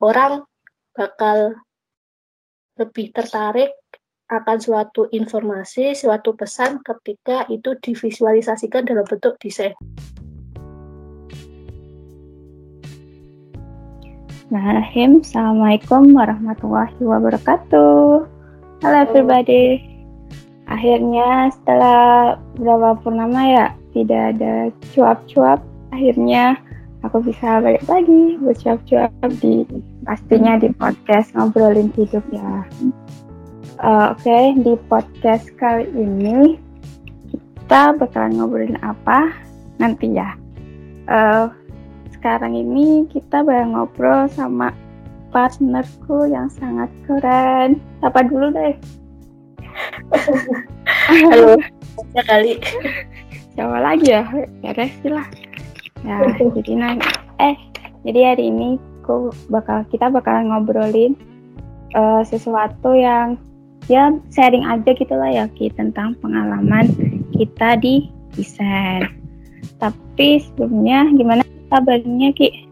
orang bakal lebih tertarik akan suatu informasi, suatu pesan ketika itu divisualisasikan dalam bentuk desain. Bismillahirrahmanirrahim. Assalamualaikum warahmatullahi wabarakatuh. Halo everybody. Akhirnya setelah berapa purnama ya tidak ada cuap-cuap. Akhirnya aku bisa balik lagi bercuap-cuap di pastinya di podcast ngobrolin hidup ya. Uh, Oke, okay, di podcast kali ini kita bakalan ngobrolin apa nanti ya. Uh, sekarang ini kita bareng ngobrol sama partnerku yang sangat keren. Apa dulu deh? Halo, ya kali. Siapa lagi ya? Beres lah. Ya, jadi nanti eh jadi hari ini aku bakal kita bakal ngobrolin uh, sesuatu yang ya sharing aja gitu lah ya Ki tentang pengalaman kita di desain. Tapi sebelumnya gimana kabarnya Ki?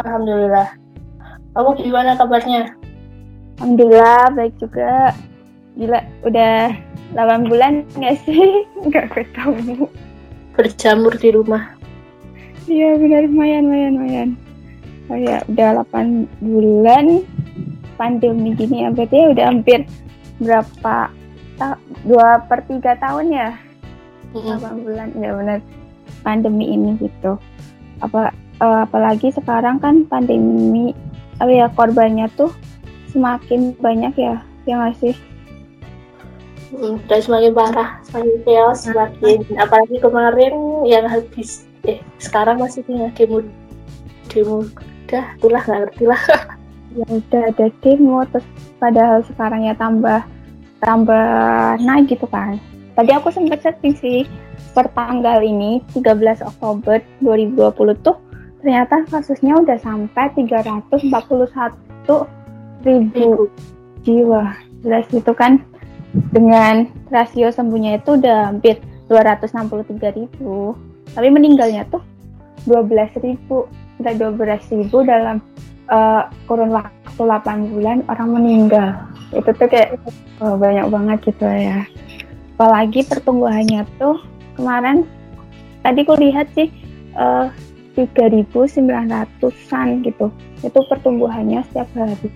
Alhamdulillah. Kamu gimana kabarnya? Alhamdulillah baik juga. Gila, udah 8 bulan nggak sih? Nggak ketemu. Berjamur di rumah. Iya benar, lumayan, lumayan, lumayan. Oh ya, udah 8 bulan pandemi gini ya, berarti ya udah hampir berapa ta dua per tiga tahun ya? Mm bulan, ya benar. Pandemi ini gitu. Apa uh, apalagi sekarang kan pandemi apa ya korbannya tuh semakin banyak ya yang ngasih hmm, dan semakin parah semakin chaos semakin apalagi kemarin yang habis eh sekarang masih punya demo demo udah itulah nggak ngerti lah ya udah ada demo terus padahal sekarang ya tambah tambah naik gitu kan tadi aku sempat setting sih per tanggal ini 13 Oktober 2020 tuh ternyata kasusnya udah sampai 341 ribu jiwa. Jelas itu kan dengan rasio sembuhnya itu udah hampir 263 ribu. Tapi meninggalnya tuh 12 ribu. Udah 12 ribu dalam uh, kurun waktu 8 bulan orang meninggal. Itu tuh kayak oh, banyak banget gitu ya. Apalagi pertumbuhannya tuh kemarin tadi aku lihat sih uh, 3.900an gitu. Itu pertumbuhannya setiap hari.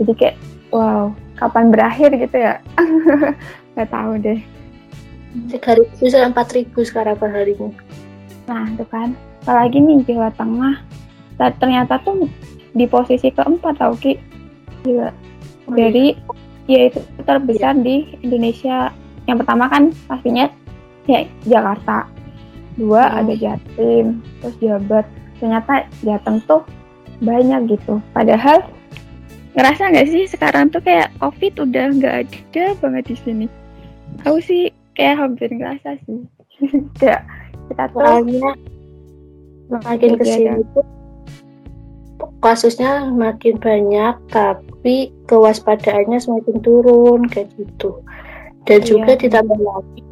Jadi kayak wow kapan berakhir gitu ya? Nggak tahu deh. 3.000 sampai 4.000 sekarang per harinya nah itu kan apalagi nih Jawa Tengah. Ternyata tuh di posisi keempat tau Ki. Gila. Oh, jadi iya. ya itu terbesar di Indonesia. Yang pertama kan pastinya ya Jakarta. Dua hmm. ada Jatim terus Jabar. Ternyata Jateng tuh banyak gitu. Padahal ngerasa nggak sih sekarang tuh kayak covid udah nggak ada banget di sini? Aku sih kayak hampir ngerasa sih. Kayak kita tuh Soalnya makin ke sini tuh kasusnya makin banyak tapi kewaspadaannya semakin turun kayak gitu dan iya. juga ditambah lagi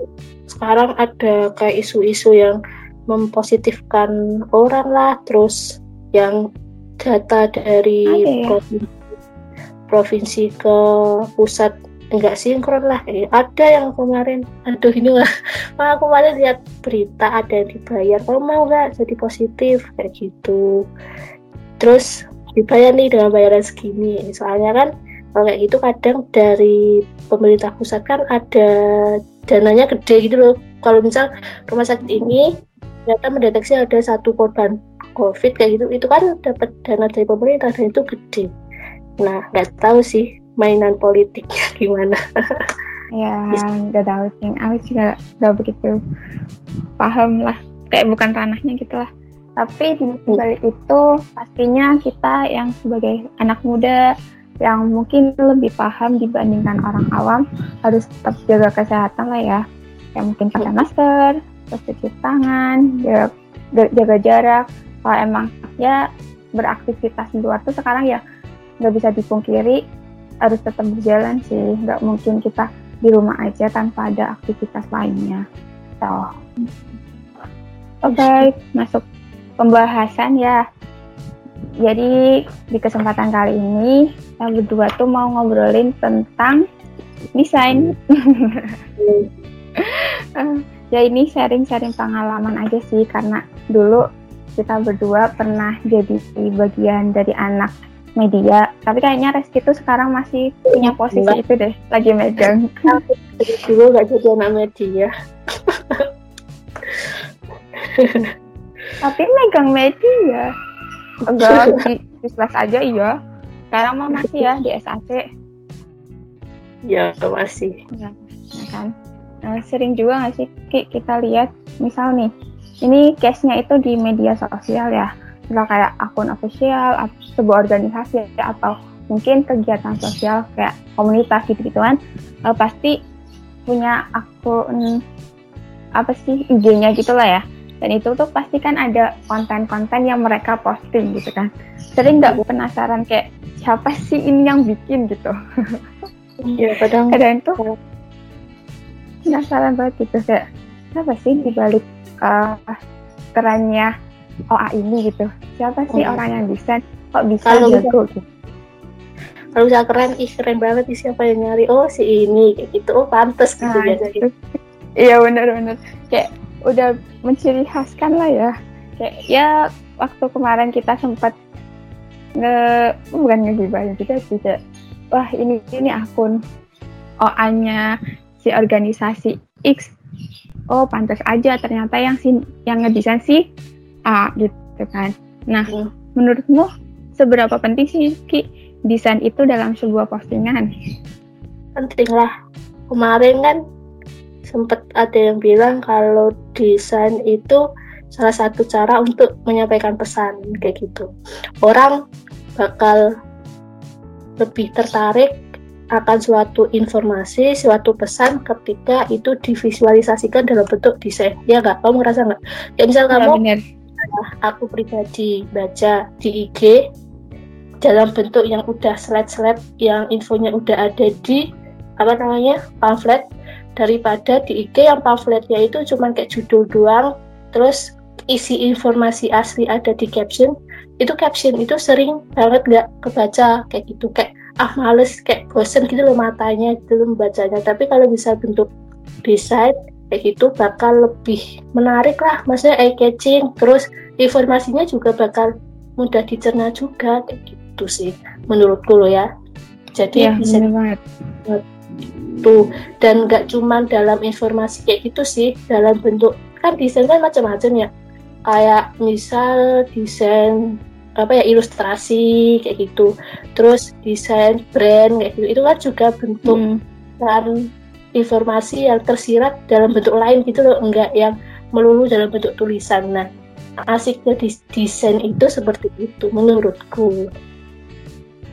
sekarang ada kayak isu-isu yang mempositifkan orang lah terus yang data dari ya? provinsi, provinsi ke pusat enggak sinkron lah eh, ada yang kemarin aduh ini malah aku kemarin lihat berita ada yang dibayar. Kalau mau nggak jadi positif kayak gitu. Terus dibayar nih dengan bayaran segini. Soalnya kan kalau kayak gitu kadang dari pemerintah pusat kan ada dananya gede gitu loh. Kalau misal rumah sakit ini ternyata mendeteksi ada satu korban covid kayak gitu itu kan dapat dana dari pemerintah dan itu gede. Nah nggak tahu sih mainan politiknya gimana? Ya nggak tahu sih. Aku juga nggak begitu paham lah. Kayak bukan ranahnya gitu lah. Tapi di balik itu pastinya kita yang sebagai anak muda yang mungkin lebih paham dibandingkan orang awam harus tetap jaga kesehatan lah ya. Yang mungkin pakai masker terus cuci tangan jaga, jaga jarak. Kalau emang ya beraktivitas di luar tuh sekarang ya nggak bisa dipungkiri harus tetap berjalan sih. Nggak mungkin kita di rumah aja tanpa ada aktivitas lainnya. So. Oke okay, masuk pembahasan ya. Jadi di kesempatan kali ini kita berdua tuh mau ngobrolin tentang desain. ya ini sharing-sharing pengalaman aja sih karena dulu kita berdua pernah jadi bagian dari anak media. Tapi kayaknya Reski tuh sekarang masih punya posisi Enggak. itu deh lagi megang. Dulu gak jadi anak media. Tapi megang media. Enggak di, di aja iya. Sekarang mah masih ya di SAC ya masih. Ya, ya kan. Nah, sering juga nggak sih Ki, kita lihat? Misal nih ini case-nya itu di media sosial ya misal kayak akun official sebuah organisasi atau mungkin kegiatan sosial kayak komunitas gitu gituan uh, pasti punya akun apa sih IG-nya gitulah ya. Dan itu tuh pasti kan ada konten-konten yang mereka posting gitu kan. Sering nggak penasaran kayak siapa sih ini yang bikin gitu? Iya kadang kadang tuh penasaran banget gitu kayak siapa sih dibalik uh, kerennya OA ini gitu. Siapa sih hmm. orang yang desain? Kok bisa kalau jago gitu? Kalau bisa keren ih keren banget sih siapa yang nyari. Oh si ini kayak gitu. Oh pantas gitu nah, biasanya. gitu. iya benar-benar kayak udah menciri khaskan lah ya. Kayak ya waktu kemarin kita sempat nge bukan ngegibahin juga sih kayak wah ini ini akun OA-nya si organisasi X. Oh pantas aja ternyata yang si yang ngedesain si A gitu kan nah hmm. menurutmu seberapa penting sih Ki desain itu dalam sebuah postingan penting lah kemarin kan sempat ada yang bilang kalau desain itu salah satu cara untuk menyampaikan pesan kayak gitu orang bakal lebih tertarik akan suatu informasi, suatu pesan ketika itu divisualisasikan dalam bentuk desain. Ya nggak? Kamu ngerasa nggak? Ya misal ya, kamu, bener. Aku pribadi baca di IG dalam bentuk yang udah slide-slide, yang infonya udah ada di apa namanya pamflet daripada di IG yang pamfletnya itu cuma kayak judul doang, terus isi informasi asli ada di caption. Itu caption itu sering banget nggak kebaca kayak gitu kayak ah males kayak bosen gitu loh matanya gitu loh membacanya tapi kalau bisa bentuk desain kayak gitu bakal lebih menarik lah. Maksudnya eye catching. Terus informasinya juga bakal mudah dicerna juga. Kayak gitu sih menurutku loh ya. Jadi ya, bisa banget. tuh. Dan nggak cuman dalam informasi kayak gitu sih. Dalam bentuk kan desain kan macam-macam ya. Kayak misal desain apa ya ilustrasi kayak gitu. Terus desain brand kayak gitu. Itu kan juga bentuk hmm. dan informasi yang tersirat dalam bentuk lain gitu loh enggak yang melulu dalam bentuk tulisan. Nah asiknya desain itu seperti itu menurutku.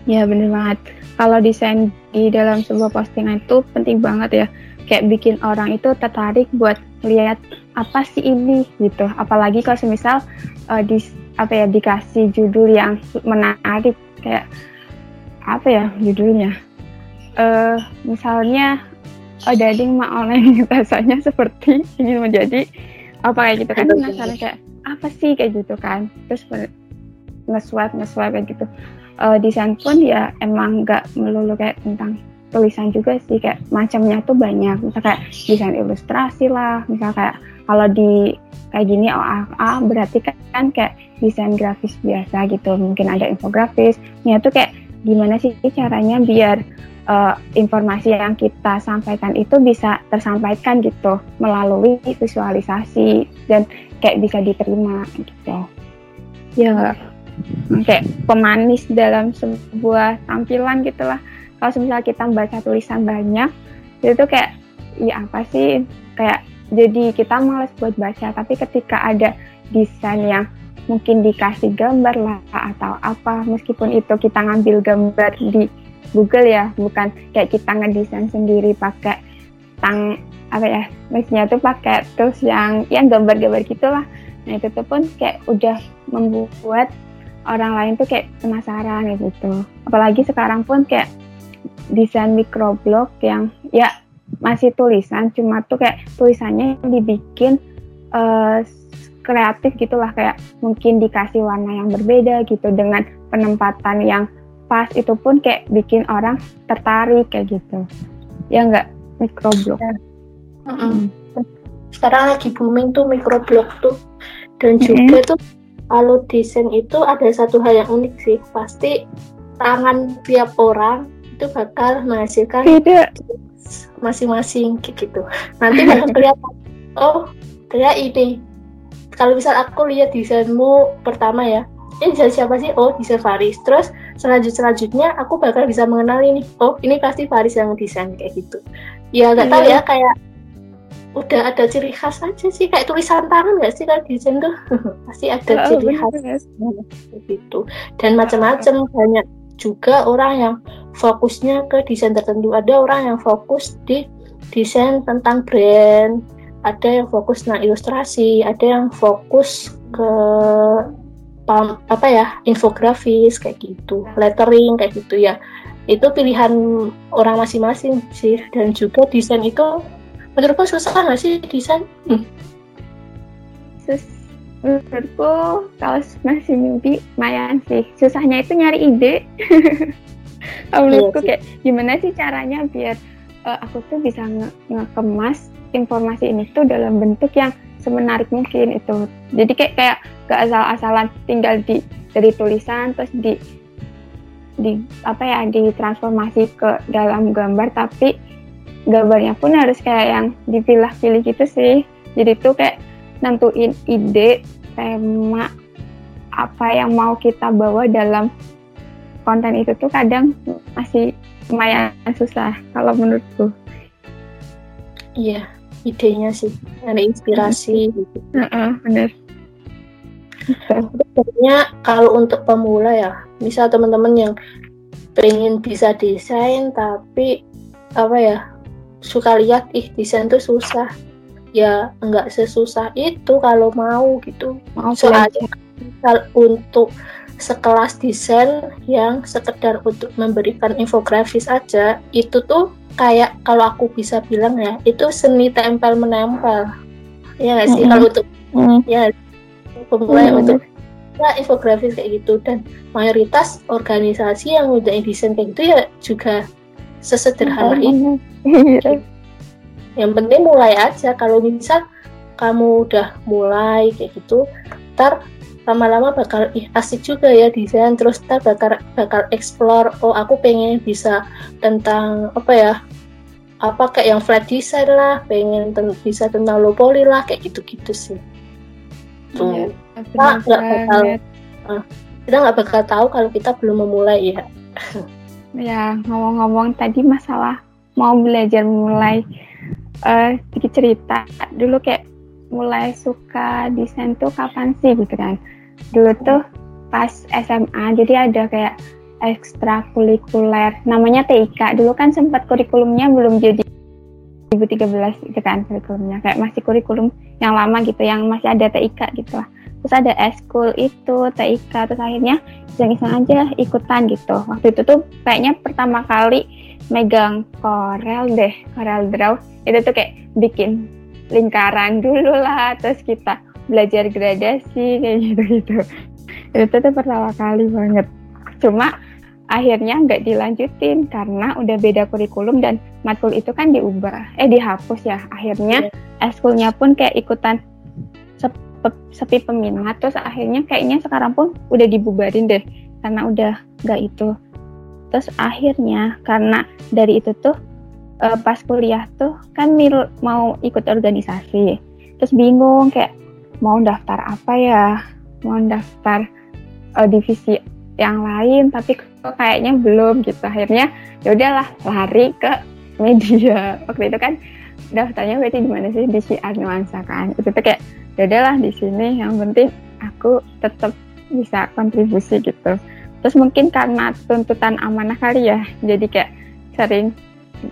Ya bener banget. Kalau desain di dalam sebuah postingan itu penting banget ya. Kayak bikin orang itu tertarik buat lihat apa sih ini gitu. Apalagi kalau semisal uh, di apa ya dikasih judul yang menarik kayak apa ya judulnya? Uh, misalnya oh dading mak online rasanya seperti ingin menjadi apa kayak gitu kan penasaran kayak apa sih kayak gitu kan? Terus nge-swipe nge-swipe kayak gitu. Uh, desain pun ya emang nggak melulu kayak tentang tulisan juga sih kayak macamnya tuh banyak. Misal kayak desain ilustrasi lah misal kayak kalau di kayak gini OAA berarti kan kayak desain grafis biasa gitu. Mungkin ada infografis ya tuh kayak gimana sih caranya biar uh, informasi yang kita sampaikan itu bisa tersampaikan gitu melalui visualisasi dan kayak bisa diterima gitu. Ya kayak pemanis dalam sebuah tampilan gitulah. Kalau misalnya kita membaca tulisan banyak itu kayak ya apa sih? Kayak jadi kita males buat baca tapi ketika ada desain yang mungkin dikasih gambar lah atau apa meskipun itu kita ngambil gambar di Google ya bukan kayak kita ngedesain sendiri pakai tang apa ya maksudnya tuh pakai terus yang yang gambar-gambar gitulah. Nah itu tuh pun kayak udah membuat orang lain tuh kayak penasaran gitu. Apalagi sekarang pun kayak desain microblog yang ya masih tulisan cuma tuh kayak tulisannya dibikin uh, kreatif gitulah. Kayak mungkin dikasih warna yang berbeda gitu dengan penempatan yang pas itu pun kayak bikin orang tertarik kayak gitu. Ya enggak microblog ya. mm -hmm. sekarang lagi booming tuh microblog tuh. Dan juga tuh kalau desain itu ada satu hal yang unik sih. Pasti tangan tiap orang itu bakal menghasilkan masing-masing gitu. Nanti bakal kelihatan oh kayak ini. Kalau misal aku lihat desainmu pertama ya ini desain siapa sih? Oh desain Faris. Terus selanjut selanjutnya aku bakal bisa mengenal ini. Oh ini pasti Faris yang desain kayak gitu. Ya nggak tahu ya kayak udah ada ciri khas aja sih. Kayak tulisan tangan nggak sih kalau desain tuh pasti ada oh, ciri khas. gitu. Dan macam-macam banyak juga orang yang fokusnya ke desain tertentu. Ada orang yang fokus di desain tentang brand ada yang fokus nah ilustrasi ada yang fokus ke apa ya infografis kayak gitu. Lettering kayak gitu ya. Itu pilihan orang masing-masing sih. Dan juga desain itu menurutku susah nggak sih desain? Hmm. Sus menurutku kalau masih mimpi lumayan sih. Susahnya itu nyari ide. Menurutku iya kayak gimana sih caranya biar uh, aku tuh bisa nge ngekemas informasi ini tuh dalam bentuk yang semenarik mungkin itu. Jadi kayak kayak gak asal-asalan tinggal di dari tulisan terus di di apa ya ditransformasi ke dalam gambar tapi gambarnya pun harus kayak yang dipilah-pilih gitu sih. Jadi tuh kayak nentuin ide tema apa yang mau kita bawa dalam konten itu tuh kadang masih lumayan susah kalau menurutku. Iya idenya sih ada inspirasi. Gitu uh -uh, bener sebenarnya kalau untuk pemula ya misal teman-teman yang pengen bisa desain tapi apa ya suka lihat ih desain tuh susah. Ya enggak sesusah itu kalau mau gitu. Mau soalnya misal untuk sekelas desain yang sekedar untuk memberikan infografis aja itu tuh kayak kalau aku bisa bilang ya itu seni tempel menempel. Ya nggak sih? Kalau untuk ya pemula -hmm. untuk ya infografis kayak gitu. Dan mayoritas organisasi yang udah desain kayak gitu ya juga sesederhana mm -hmm. itu iya. yang penting mulai aja. Kalau misal kamu udah mulai kayak gitu ntar lama-lama bakal ih asik juga ya desain terus kita bakal bakal explore oh aku pengen bisa tentang apa ya apa kayak yang flat design lah pengen ten bisa tentang low poly lah kayak gitu-gitu sih. Tuh. ya, kita nggak bakal uh, kita nggak bakal tahu kalau kita belum memulai ya. Ya ngomong-ngomong tadi masalah mau belajar mulai uh, sedikit cerita dulu kayak mulai suka desain tuh kapan sih gitu kan dulu tuh pas SMA jadi ada kayak ekstrakurikuler. Namanya TIK dulu kan sempat kurikulumnya belum jadi 2013 gitu kan kurikulumnya. Kayak masih kurikulum yang lama gitu yang masih ada TIK gitu lah. Terus ada eskul itu TIK terus akhirnya iseng-iseng aja ikutan gitu. Waktu itu tuh kayaknya pertama kali megang Corel deh Corel Draw. Itu tuh kayak bikin lingkaran dulu lah terus kita belajar gradasi kayak gitu gitu itu tuh pertama kali banget. Cuma akhirnya nggak dilanjutin karena udah beda kurikulum dan matkul itu kan diubah eh dihapus ya. Akhirnya yeah. eskulnya pun kayak ikutan sepi, sepi peminat. Terus akhirnya kayaknya sekarang pun udah dibubarin deh karena udah nggak itu. Terus akhirnya karena dari itu tuh uh, pas kuliah tuh kan mil mau ikut organisasi. Terus bingung kayak mau daftar apa ya? Mau daftar uh, divisi yang lain tapi kok kayaknya belum gitu. Akhirnya ya udahlah lari ke media. Waktu itu kan daftarnya berarti di mana sih? Di siar nuansa kan. Itu tuh kayak ya udahlah di sini. Yang penting aku tetap bisa kontribusi gitu. Terus mungkin karena tuntutan amanah kali ya jadi kayak sering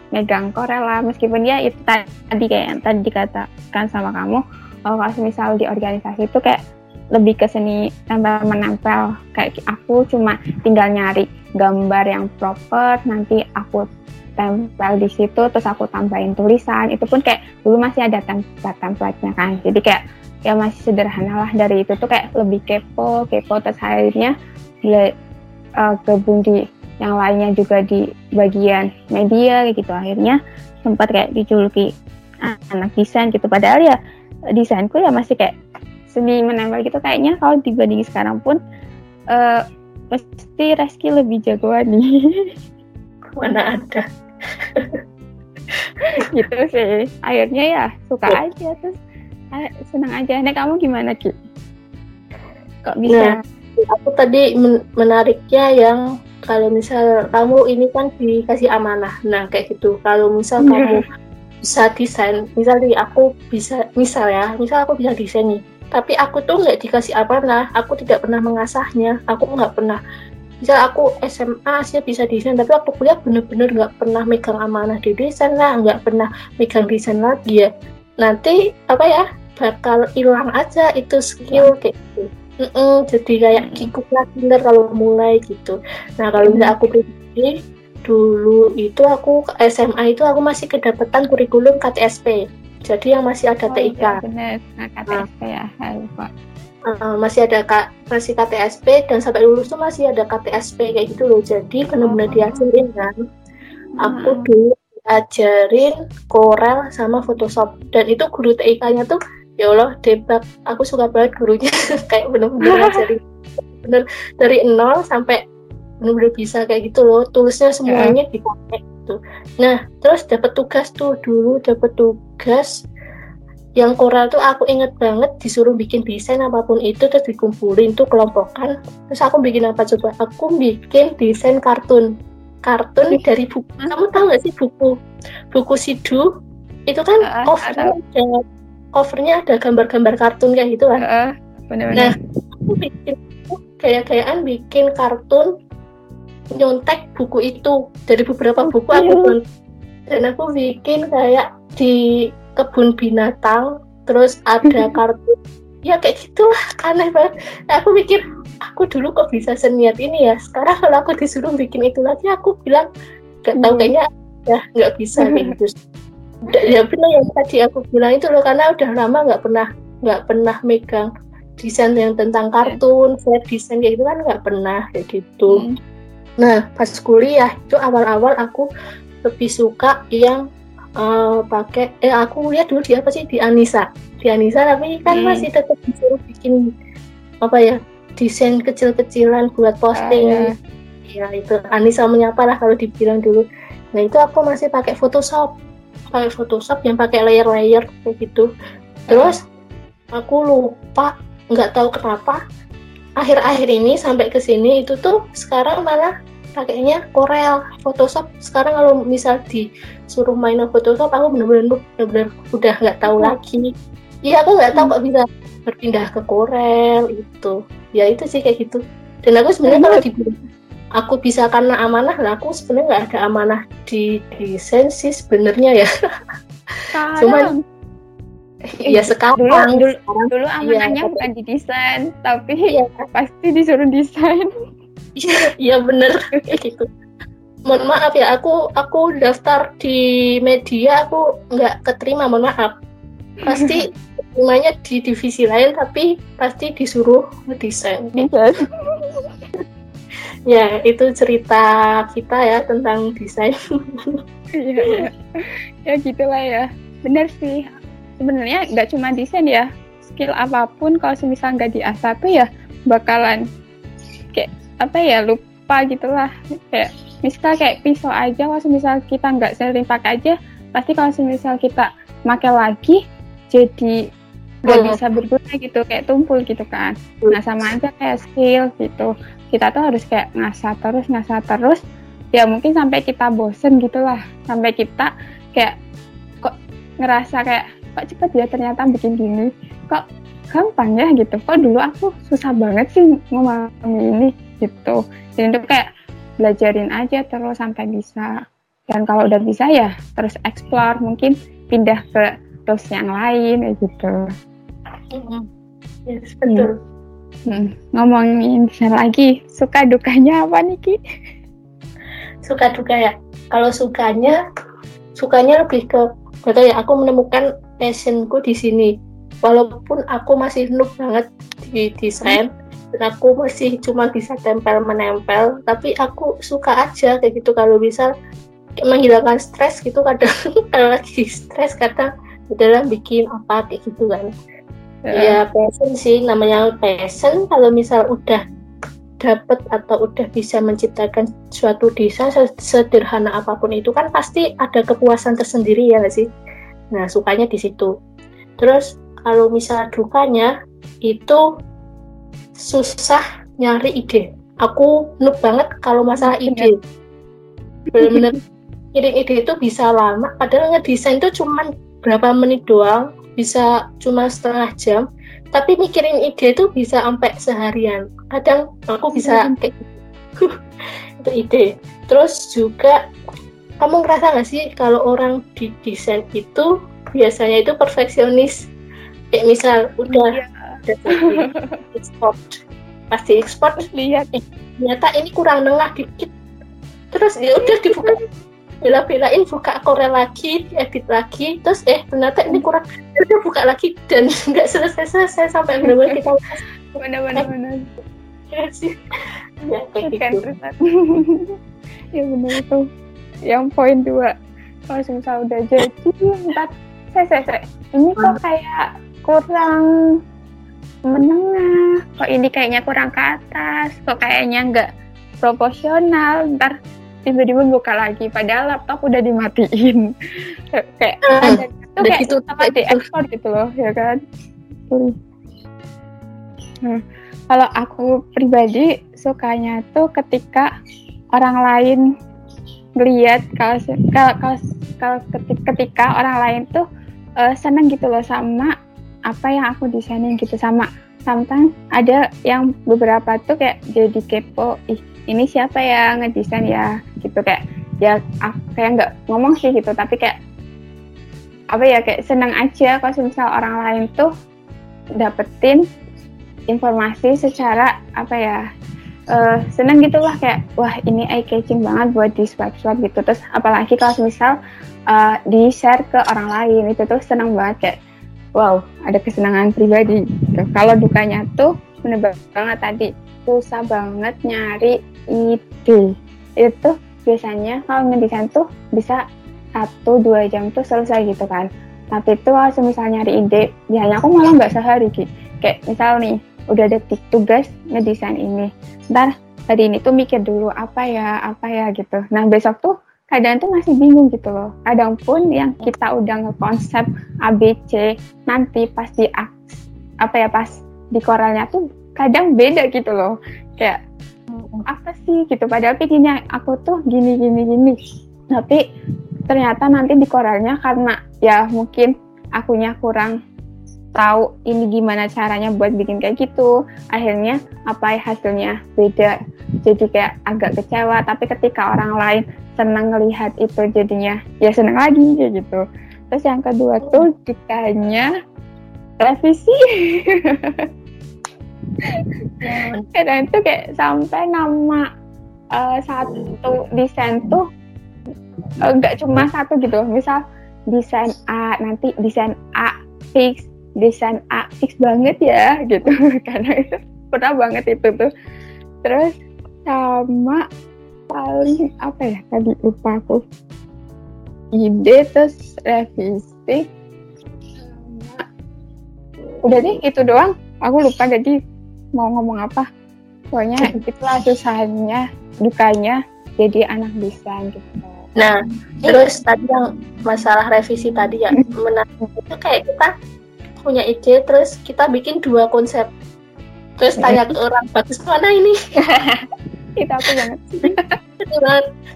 megang korel lah meskipun ya itu tadi kayak yang tadi dikatakan sama kamu oh, kalau misal di organisasi itu kayak lebih ke seni tempel menempel kayak aku cuma tinggal nyari gambar yang proper nanti aku tempel di situ terus aku tambahin tulisan. Itu pun kayak dulu masih ada template template-nya kan. Jadi kayak ya masih sederhana lah dari itu tuh kayak lebih kepo kepo. Terus akhirnya bela, uh, gabung di yang lainnya juga di bagian media gitu. Akhirnya sempat kayak dijuluki anak desain gitu. Padahal ya desainku ya masih kayak seni menempel gitu kayaknya. Kalau dibanding sekarang pun uh, pasti Reski lebih jagoan nih mana ada? Gitu sih. Akhirnya ya suka ya. aja terus senang aja. Nah kamu gimana Ki? kok bisa? Nah, aku tadi men menariknya yang kalau misal kamu ini kan dikasih amanah. Nah kayak gitu. Kalau misal yeah. kamu bisa desain. Misalnya aku bisa misal ya misal aku bisa desain nih. Tapi aku tuh nggak dikasih amanah aku tidak pernah mengasahnya aku nggak pernah. Misal aku SMA sih bisa desain tapi aku kuliah bener-bener nggak pernah megang amanah di desain lah nggak pernah megang desain lagi ya. Nanti apa ya bakal hilang aja itu skill kayak gitu. Mm -mm, jadi kayak kikuk lagi kalau mulai gitu. Nah kalau misalnya aku pribadi dulu itu aku SMA itu aku masih kedapatan kurikulum KTSP jadi yang masih ada oh, TIK iya, benar nah, KTSP nah. ya lupa uh, masih ada K, masih KTSP dan sampai lulus tuh masih ada KTSP kayak gitu loh. Jadi benar-benar oh. diajarin kan. Aku hmm. dulu diajarin Corel sama Photoshop. Dan itu guru TIK-nya tuh ya Allah debak aku suka banget gurunya. Kayak benar-benar bener dari nol sampai benar-benar bisa kayak gitu loh. Tulisnya semuanya yeah. dipakai gitu. Nah terus dapat tugas tuh dulu dapat tugas yang Korea tuh aku inget banget disuruh bikin desain apa pun itu terus dikumpulin tuh kelompokan. Terus aku bikin apa coba? Aku bikin desain kartun. Kartun dari buku. Kamu tahu gak sih buku? Buku Sidu? Itu kan uh, covernya ada covernya ada gambar-gambar kartun kayak gitu kan? Uh, bener -bener. nah aku bikin kayak-kayaan bikin kartun nyontek buku itu. Dari beberapa oh, buku aku pun dan aku bikin kayak di kebun binatang terus ada kartu. Ya kayak gitulah aneh banget. Nah, aku mikir aku dulu kok bisa seniat ini ya? Sekarang kalau aku disuruh bikin itu lagi aku bilang gak tahu hmm. kayaknya ya nggak bisa kayak gitu ya benar yang tadi aku bilang itu loh karena udah lama nggak pernah nggak pernah megang desain yang tentang kartun, set desain kayak gitu kan nggak pernah kayak gitu. Hmm. Nah, pas kuliah itu awal-awal aku lebih suka yang uh, pakai eh aku lihat dulu di apa sih di Anissa. Di Anissa tapi kan hmm. masih tetap disuruh bikin apa ya desain kecil-kecilan buat posting. Ah, ya. ya itu Anissa menyapa lah kalau dibilang dulu. Nah itu aku masih pakai Photoshop, pakai Photoshop yang pakai layer-layer kayak gitu. Terus aku lupa nggak tahu kenapa akhir-akhir ini sampai ke sini itu tuh sekarang malah pakainya Corel, Photoshop. Sekarang kalau misal disuruh main Photoshop, aku bener-bener bener-bener udah nggak tahu hmm. lagi. Iya, aku nggak tahu hmm. kok bisa berpindah ke Corel itu. Ya itu sih kayak gitu. Dan aku sebenarnya kalau dibilang aku bisa karena amanah, lah aku sebenarnya nggak ada amanah di desain sih sebenarnya ya. Cuman Iya sekarang. Dulu, dulu, sekarang, dulu iya, amanahnya ya, bukan di desain, tapi ya. pasti disuruh desain. Iya, iya bener kayak gitu. Mohon maaf ya, aku aku daftar di media aku nggak keterima, mohon maaf. Pasti terimanya di divisi lain, tapi pasti disuruh desain. ya itu cerita kita ya tentang desain. Iya, ya. ya gitulah ya. Bener sih sebenarnya nggak cuma desain ya skill apa pun kalau semisal nggak diasah tuh ya bakalan kayak apa ya lupa gitulah. Kayak misal kayak pisau aja kalau misal kita nggak sering pakai aja pasti kalau misal kita pakai lagi jadi nggak oh. bisa berguna gitu kayak tumpul gitu kan. Nah sama aja kayak skill gitu. Kita tuh harus kayak ngasah terus ngasah terus. Ya mungkin sampai kita bosen gitulah. Sampai kita kayak kok ngerasa kayak kok cepet ya ternyata bikin gini? Kok gampang ya gitu? Kok dulu aku susah banget sih memahami ini gitu. Jadi itu kayak belajarin aja terus sampai bisa. Dan kalau udah bisa ya terus explore mungkin pindah ke terus yang lain kayak gitu. Mm-hmm. yes, betul. Hmm. ngomongin lagi? Suka dukanya apa nih Ki? suka duka ya? Kalau sukanya sukanya lebih ke Betul ya, aku menemukan passionku di sini. walaupun aku masih noob banget di desain dan aku masih cuma bisa tempel menempel tapi aku suka aja kayak gitu kalau bisa menghilangkan stres gitu kadang kalau lagi stres kadang dalam bikin apa kayak gitu kan uh. ya passion sih namanya passion kalau misal udah dapat atau udah bisa menciptakan suatu desain sederhana apa pun itu kan pasti ada kepuasan tersendiri ya sih nah sukanya di situ. Terus kalau misal dukanya itu susah nyari ide. Aku noob banget kalau masalah iya. ide. Benar-benar kirim ide itu bisa lama. Padahal ngedesain itu cuma berapa menit doang bisa cuma setengah jam. Tapi mikirin ide itu bisa sampai seharian. Kadang aku bisa iya. kayak itu ide. Terus juga kamu ngerasa nggak sih kalau orang di desain itu biasanya itu perfeksionis? Kayak misal udah iya. ekspor pasti ekspor lihat. Ternyata ini kurang nengah dikit. Terus ya udah dibuka bela-belain buka Corel lagi, edit lagi, terus eh ternyata ini kurang, udah buka lagi dan nggak selesai-selesai sampai benar-benar kita benar-benar benar. Ya sih. Ya kayak gitu. ya benar itu yang poin dua. Kalau misal udah jadi empat saya saya saya. Ini kok kayak kurang menengah. Kok ini kayaknya kurang ke atas. Kok kayaknya nggak proporsional. Ntar tiba-tiba buka lagi padahal laptop udah dimatiin. Kayak ada itu kayak gitu, sama di ekspor gitu loh ya kan? Nah, kalau aku pribadi sukanya tuh ketika orang lain melihat kalau ketika orang lain tuh uh, seneng gitu loh sama apa yang aku desainin gitu. Sama sometimes ada yang beberapa tuh kayak jadi kepo ih ini siapa ya ngedesain ya? Gitu kayak ya kayak nggak ngomong sih gitu tapi kayak apa ya kayak senang aja kalau misal orang lain tuh dapetin informasi secara apa ya uh, seneng gitulah kayak wah ini eye catching banget buat di swipe swipe gitu. Terus apalagi kalau misal uh, di share ke orang lain itu tuh seneng banget kayak wow ada kesenangan pribadi gitu. kalau dukanya tuh bener banget tadi susah banget nyari ide. Itu biasanya kalau ngedesain tuh bisa satu dua jam tuh selesai gitu kan. Tapi itu kalau misalnya nyari ide biasanya aku malah nggak sehari gitu kayak misal nih udah ada tugas ngedesain ini. Ntar hari ini tuh mikir dulu apa ya apa ya gitu. Nah besok tuh kadang tuh masih bingung gitu loh. Kadang pun yang kita udah ngekonsep ABC nanti pasti apa ya pas di koralnya tuh kadang beda gitu loh. Kayak apa sih gitu. Padahal pikirnya aku tuh gini gini gini. Tapi ternyata nanti di koralnya karena ya mungkin akunya kurang tahu ini gimana caranya buat bikin kayak gitu. Akhirnya apa hasilnya beda jadi kayak agak kecewa. Tapi ketika orang lain senang ngelihat itu jadinya ya senang lagi kayak gitu. Terus yang kedua tuh ditanya revisi. Kadang itu kayak sampai nama uh, satu desain tuh enggak uh, cuma satu gitu. Misal desain A nanti desain A fix desain A fix banget ya gitu. Karena itu pernah banget itu tuh. Terus sama paling apa ya tadi lupa aku. Ide terus revisi udah deh itu doang. Aku lupa jadi mau ngomong apa. Pokoknya itulah susahnya dukanya jadi anak desain gitu. Nah terus tadi yang masalah revisi tadi ya menarik itu kayak kita punya ide terus kita bikin dua konsep. Terus tanya ke orang bagus mana ini? Kita aku banget.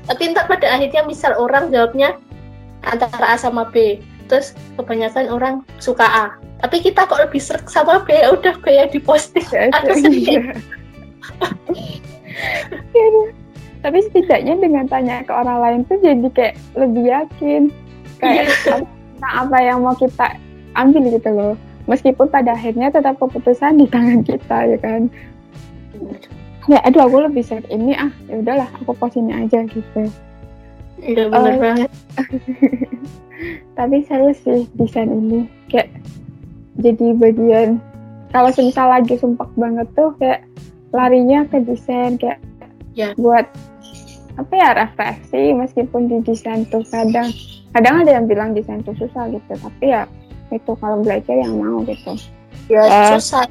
Tapi entar pada akhirnya misal orang jawabnya antara A sama B terus kebanyakan orang suka A. Tapi kita kok lebih serak sama B ya udah B yang diposting. Ya, aku sedih tapi setidaknya dengan tanya ke orang lain tuh jadi kayak lebih yakin. Kayak iya. apa yang mau kita ambil gitu loh. Meskipun pada akhirnya tetap keputusan di tangan kita ya kan? Ya aduh aku lebih sering ini ah ya udahlah aku posting aja gitu. Iya benar uh, banget. tapi seru sih desain ini. Kayak jadi bagian kalau semisal lagi sumpah banget tuh kayak larinya ke desain kayak ya. buat apa ya refleksi meskipun di desain tuh kadang kadang ada yang bilang desain tuh susah gitu tapi ya itu kalau belajar yang mau gitu. Ya uh, susah.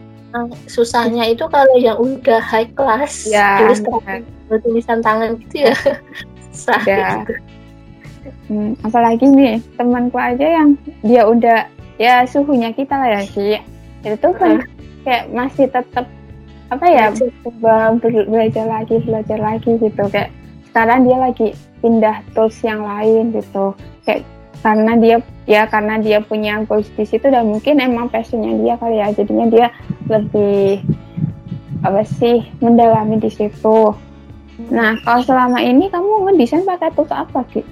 Susahnya itu kalau yang udah high class ya, tulis tulisan tangan gitu ya. Susah ya. gitu. Hmm, apalagi nih temanku aja yang dia udah ya suhunya kita lah ya sih itu kan hmm. kayak masih tetap apa ya coba belajar lagi belajar lagi gitu. Kayak sekarang dia lagi pindah tools yang lain gitu. Kayak karena dia ya karena dia punya goals di situ dan mungkin emang passionnya dia kali ya. Jadinya dia lebih apa sih mendalami di situ. Nah kalau selama ini kamu ngedesain pakai tools apa sih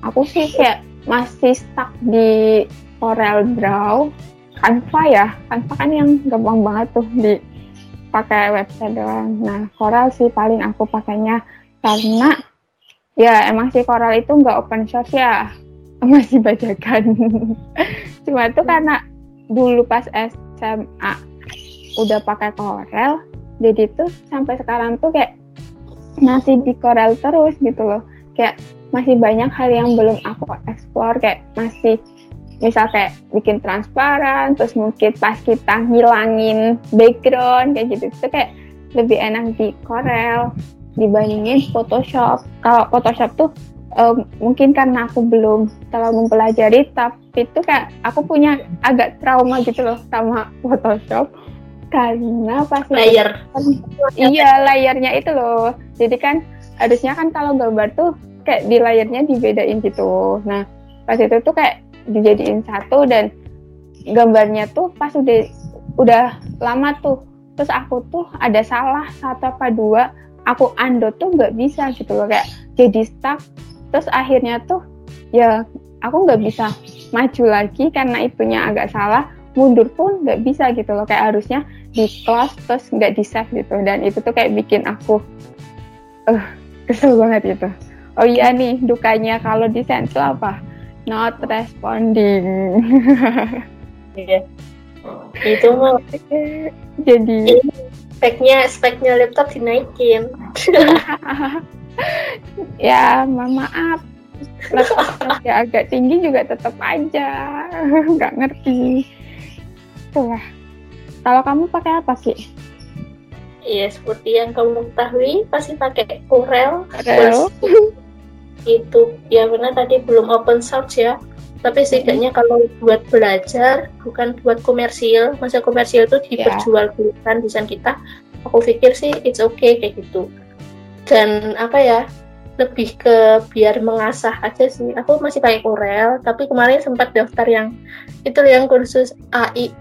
aku sih kayak masih stuck di Corel Draw. Canva ya. Canva kan yang gampang banget tuh di pakai website doang. Nah Corel sih paling aku pakainya. Karena ya emang sih Corel itu nggak open source ya masih bajakan. Cuma itu karena dulu pas SMA udah pakai Corel jadi tuh sampai sekarang tuh kayak masih di Corel terus gitu loh. Kayak masih banyak hal yang belum aku explore kayak masih misal kayak bikin transparan terus mungkin pas kita ngilangin background kayak gitu itu kayak lebih enak di Corel dibandingin Photoshop. Kalau Photoshop tuh um, mungkin karena aku belum terlalu mempelajari tapi itu kayak aku punya agak trauma gitu loh sama Photoshop. Karena pas layer. iya layarnya itu loh. Jadi kan harusnya kan kalau gambar tuh kayak di layarnya dibedain gitu. Nah pas itu tuh kayak dijadiin satu dan gambarnya tuh pas udah udah lama tuh. Terus aku tuh ada salah satu apa dua aku ando tuh nggak bisa gitu loh. Kayak jadi stuck terus akhirnya tuh ya aku nggak bisa maju lagi karena itunya agak salah. Mundur pun nggak bisa gitu loh. Kayak harusnya di close terus nggak di save gitu. Dan itu tuh kayak bikin aku uh, kesel banget gitu. Oh iya nih dukanya kalau di tuh apa? Not responding. Yeah. itu mah jadi speknya speknya laptop dinaikin ya mohon maaf ya agak tinggi juga tetap aja nggak ngerti itulah kalau kamu pakai apa sih Iya, seperti yang kamu ketahui, pasti pakai Corel. Corel. itu, ya benar tadi belum open source ya. Tapi setidaknya kalau buat belajar, bukan buat komersil. Masa komersil itu iya. diperjualbelikan yeah. desain kita. Aku pikir sih it's okay kayak gitu dan apa ya lebih ke biar mengasah aja sih. Aku masih pakai Corel tapi kemarin sempat daftar yang itu yang kursus AI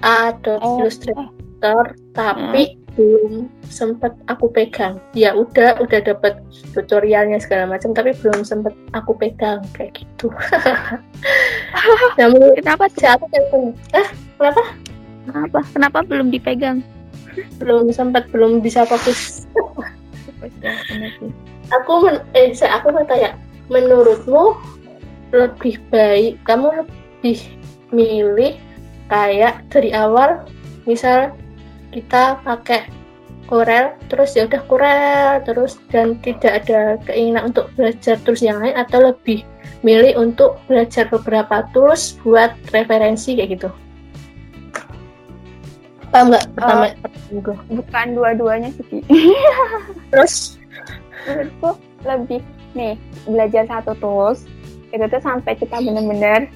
Adobe oh. Illustrator tapi hmm. belum sempat aku pegang. Ya udah udah dapat tutorialnya segala macam tapi belum sempat aku pegang kayak gitu. Namun kenapa sih aku eh kenapa? Kenapa? Kenapa belum dipegang? Belum sempat belum bisa fokus aku men eh saya aku mau tanya menurutmu lebih baik kamu lebih milih kayak dari awal misal kita pakai Corel terus ya udah Corel terus dan tidak ada keinginan untuk belajar terus yang lain atau lebih milih untuk belajar beberapa tools buat referensi kayak gitu paham nggak pertama? uh, bukan dua-duanya sih terus? Menurutku lebih nih belajar satu tools itu tuh sampai kita bener-bener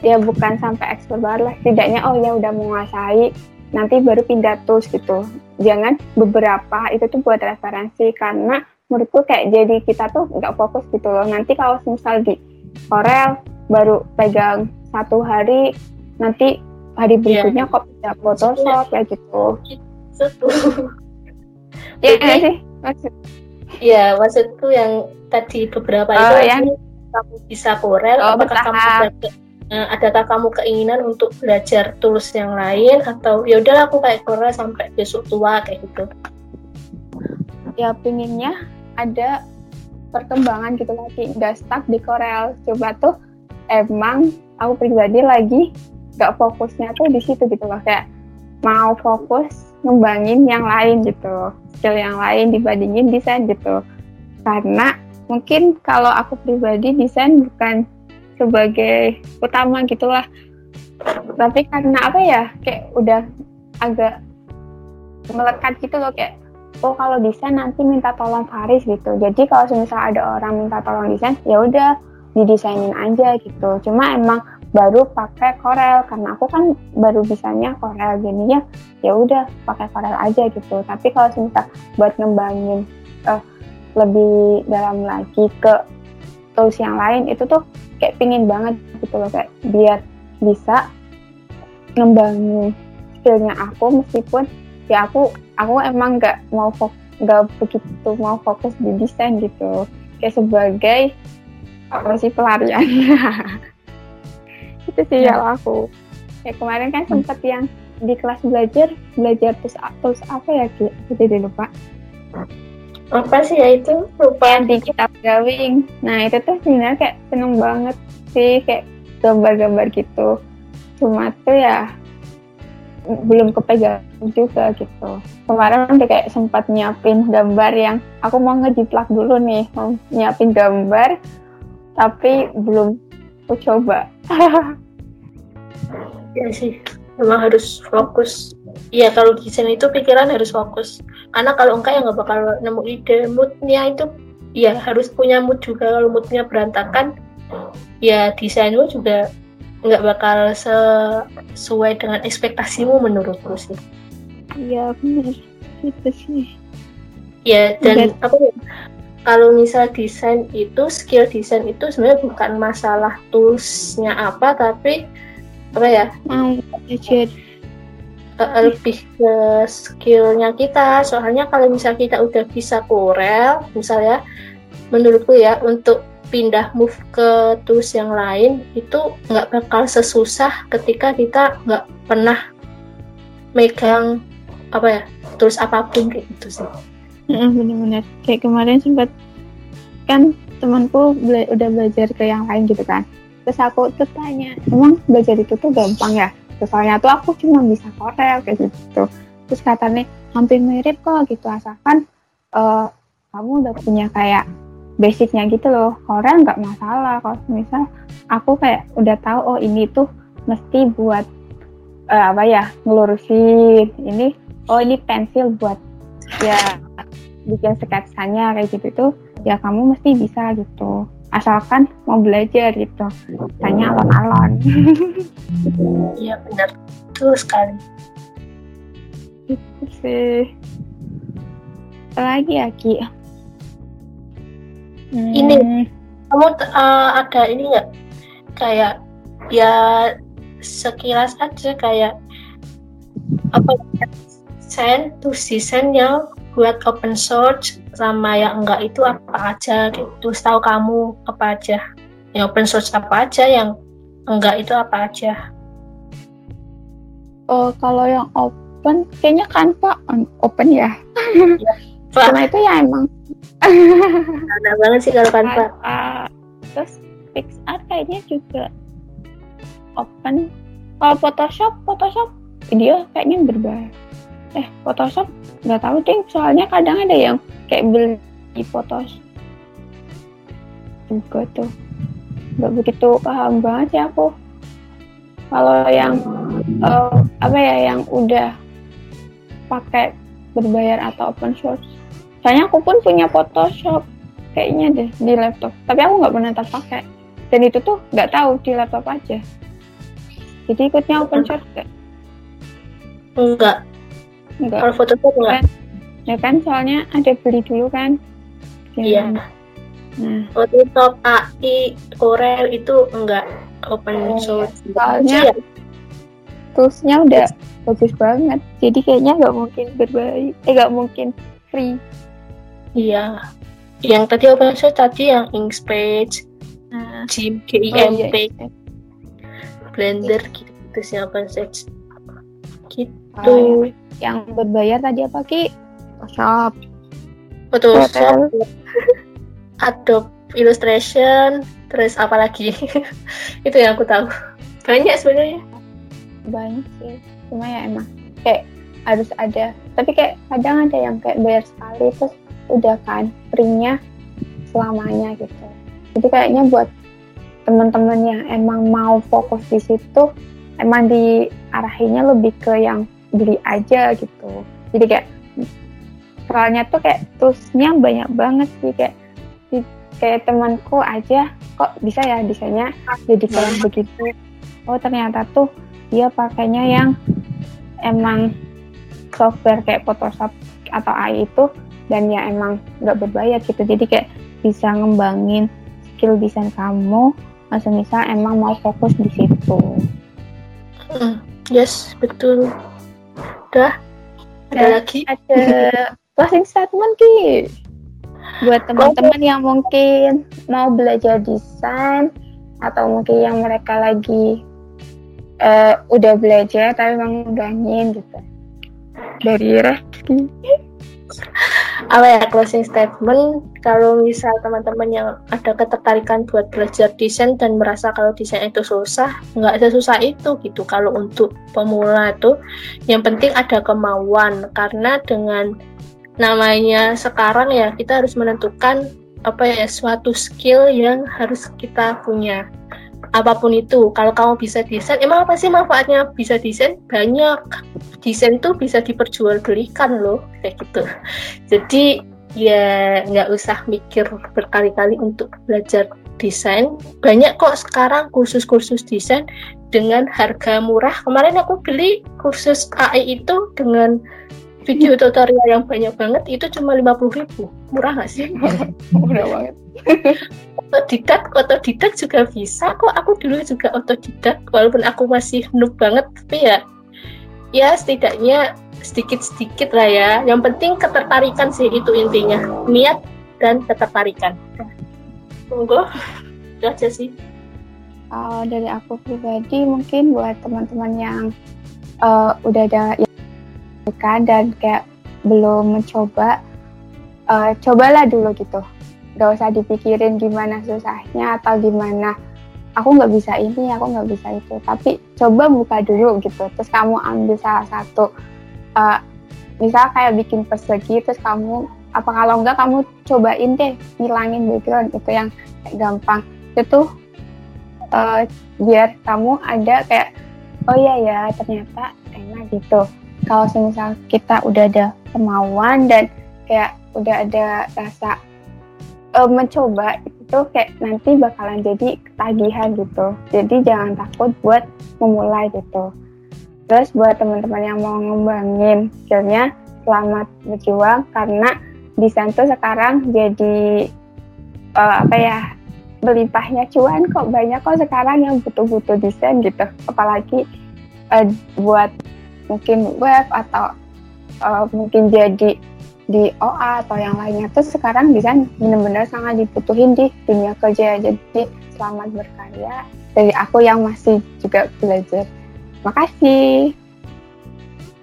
ya bukan sampai expert banget lah setidaknya oh ya udah menguasai nanti baru pindah tools gitu. Jangan beberapa itu tuh buat referensi karena menurutku kayak jadi kita tuh nggak fokus gitu loh. Nanti kalau misal di Corel baru pegang satu hari nanti hari iya. berikutnya yeah. kok bisa Photoshop kayak gitu. Iya ya, sih maksud. Iya maksudku yang tadi beberapa oh, itu yang kamu bisa Corel, oh, apakah kamu uh, adakah kamu keinginan untuk belajar tools yang lain atau ya udahlah aku kayak Corel sampai besok tua kayak gitu? Ya pinginnya ada perkembangan gitu lagi, nggak stuck di Corel. Coba tuh emang aku pribadi lagi gak fokusnya tuh di situ gitu loh. Kayak mau fokus ngembangin yang lain gitu. Skill yang lain dibandingin desain gitu. Karena mungkin kalau aku pribadi desain bukan sebagai utama gitulah tapi karena apa ya? Kayak udah agak melekat gitu loh. Kayak oh kalau desain nanti minta tolong Faris gitu. Jadi kalau misalnya ada orang minta tolong desain ya udah didesainin aja gitu. Cuma emang baru pakai Corel karena aku kan baru bisanya Corel jadinya ya udah pakai Corel aja gitu. Tapi kalau misal buat ngembangin uh, lebih dalam lagi ke tools yang lain itu tuh kayak pingin banget gitu loh kayak biar bisa ngembangin skillnya aku meskipun ya aku aku emang nggak mau nggak begitu mau fokus di desain gitu. Kayak sebagai apa sih pelarian itu sih ya. aku. Kayak kemarin kan sempat yang di kelas belajar belajar terus terus apa ya Ki? aku jadi lupa. Apa sih ya itu? Lupa. Di kitab drawing. Nah itu tuh sebenarnya kayak seneng banget sih kayak gambar-gambar gitu. Cuma tuh ya belum kepegang juga gitu. Kemarin udah kayak sempat nyiapin gambar yang aku mau ngejiplak dulu nih. Mau nyiapin gambar tapi belum aku coba. Ya sih memang harus fokus. Iya kalau desain itu pikiran harus fokus. Karena kalau enggak ya nggak bakal nemu ide. Moodnya itu ya harus punya mood juga. Kalau moodnya berantakan ya desainmu juga nggak bakal sesuai dengan ekspektasimu menurutku sih. Iya benar itu sih. Ya dan apa ya kalau misal desain itu skill desain itu sebenarnya bukan masalah toolsnya apa tapi apa ya? Mau belajar uh, lebih ke skillnya kita. Soalnya kalau misal kita udah bisa Corel misalnya menurutku ya untuk pindah move ke tools yang lain itu nggak bakal sesusah ketika kita nggak pernah megang apa ya tools apa pun kayak gitu sih benar-benar kayak kemarin sempat kan temanku bela udah belajar ke yang lain gitu kan. Terus aku tuh tanya emang belajar itu tuh gampang ya? Soalnya tuh aku cuma bisa Corel kayak gitu. Terus katanya hampir mirip kok gitu. Asalkan uh, kamu udah punya kayak basicnya gitu loh. Corel nggak masalah kalau misal aku kayak udah tahu oh ini tuh mesti buat uh, apa ya ngelurusin ini. Oh ini pensil buat ya bikin sketsanya kayak gitu tuh ya kamu mesti bisa gitu. Asalkan mau belajar gitu. Tanya alon-alon iya benar. Tuh sekali. Itu sih. Lagi ya Ki? Hmm. ini kamu uh, ada ini nggak? Kayak ya sekilas aja kayak apa sen tuh season yang buat open source sama yang enggak itu apa aja gitu. Tahu kamu apa aja? Yang open source apa aja? Yang enggak itu apa aja? Oh kalau yang open kayaknya kan pak open ya, ya Cuma itu ya emang. Ada banget sih kalau Canva terus PixArt kayaknya juga open. Kalau Photoshop Photoshop dia kayaknya berbayar eh Photoshop? Nggak tahu deh soalnya kadang ada yang kayak beli Photoshop. Juga tuh. Nggak begitu paham banget ya aku. Kalau yang uh, apa ya yang udah pakai berbayar atau open source. Soalnya aku pun punya Photoshop kayaknya deh di laptop. Tapi aku nggak pernah pakai dan itu tuh nggak tahu di laptop aja. Jadi ikutnya open source gak? enggak Enggak. Kalau Photoshop enggak? Ya kan soalnya ada beli dulu kan. Iya. Nah. Photoshop AI Corel itu enggak open oh, source. Soalnya ya. toolsnya udah bagus banget. Jadi kayaknya nggak mungkin berbaik. Eh nggak mungkin free. Iya. Yang tadi open source tadi yang Inkscape, nah. GIMP, oh, iya. Blender gitu sih open source. Oh, iya yang berbayar tadi apa Ki? Photoshop. Photoshop. Adobe Illustration, terus apa lagi? itu yang aku tahu. Banyak sebenarnya. banyak sih cuma ya emang kayak harus ada tapi kayak kadang ada yang kayak bayar sekali terus udah kan free-nya selamanya gitu jadi kayaknya buat teman-teman yang emang mau fokus di situ emang diarahinya lebih ke yang beli aja gitu. Jadi kayak soalnya tuh kayak toolsnya banyak banget sih kayak kayak temanku aja kok bisa ya desainnya jadi kayak begitu? Oh ternyata tuh dia pakainya yang emang software kayak Photoshop atau AI itu dan ya emang nggak berbayar gitu. Jadi kayak bisa ngembangin skill desain kamu masih misal emang mau fokus di situ. Hmm, yes betul udah ada lagi? ada closing statement ki. Buat teman-teman yang mungkin mau belajar desain atau mungkin yang mereka lagi uh, udah belajar tapi memang ngembangin gitu. Dari Reski apa ya closing statement? Kalau misal teman-teman yang ada ketertarikan buat belajar desain dan merasa kalau desain itu susah nggak sesusah itu gitu. Kalau untuk pemula tuh yang penting ada kemauan. Karena dengan namanya sekarang ya kita harus menentukan apa ya suatu skill yang harus kita punya apa pun itu. Kalau kamu bisa desain emang apa sih manfaatnya bisa desain? Banyak. Desain tuh bisa diperjualbelikan loh kayak gitu. Jadi ya nggak usah mikir berkali-kali untuk belajar desain. Banyak kok sekarang kursus-kursus desain dengan harga murah. Kemarin aku beli kursus AI itu dengan video tutorial yang banyak banget itu cuma lima puluh ribu. Murah nggak sih? Murah banget otodidak otodidak juga bisa kok. Aku dulu juga otodidak walaupun aku masih noob banget tapi ya ya setidaknya sedikit-sedikit lah ya. Yang penting ketertarikan sih itu intinya. Niat dan ketertarikan. Monggo itu aja sih. Uh, dari aku pribadi mungkin buat teman-teman yang uh, udah ada kan dan kayak belum mencoba uh, cobalah dulu gitu gak usah dipikirin gimana susahnya atau gimana. Aku nggak bisa ini aku nggak bisa itu. Tapi coba buka dulu gitu terus kamu ambil salah satu. Uh, misal kayak bikin persegi terus kamu apa kalau enggak kamu cobain deh ngilangin background itu yang gampang. Itu uh, biar kamu ada kayak oh iya ya ternyata enak gitu. Kalau misal kita udah ada kemauan dan kayak udah ada rasa uh, mencoba itu kayak nanti bakalan jadi ketagihan gitu. Jadi jangan takut buat memulai gitu. Terus buat teman-teman yang mau ngembangin skillnya selamat berjuang karena desain tuh sekarang jadi uh, apa ya berlimpahnya cuan kok. Banyak kok sekarang yang butuh-butuh desain gitu. Apalagi uh, buat mungkin web atau uh, mungkin jadi di OA atau yang lainnya. Terus sekarang bisa benar-benar sangat dibutuhin di dunia kerja jadi selamat berkarya. Dari aku yang masih juga belajar. Makasih.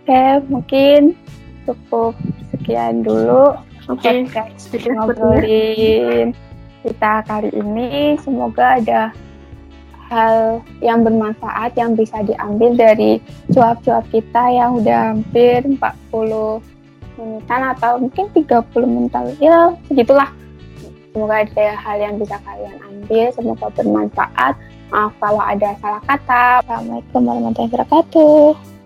Oke mungkin cukup sekian dulu. Oke okay. ngobrolin kita kali ini semoga ada hal yang bermanfaat yang bisa diambil dari cuap-cuap kita yang udah hampir 40 menitan atau mungkin 30 mental. Ya segitulah. Semoga ada hal yang bisa kalian ambil semoga bermanfaat. Maaf kalau ada salah kata. Assalamualaikum warahmatullahi wabarakatuh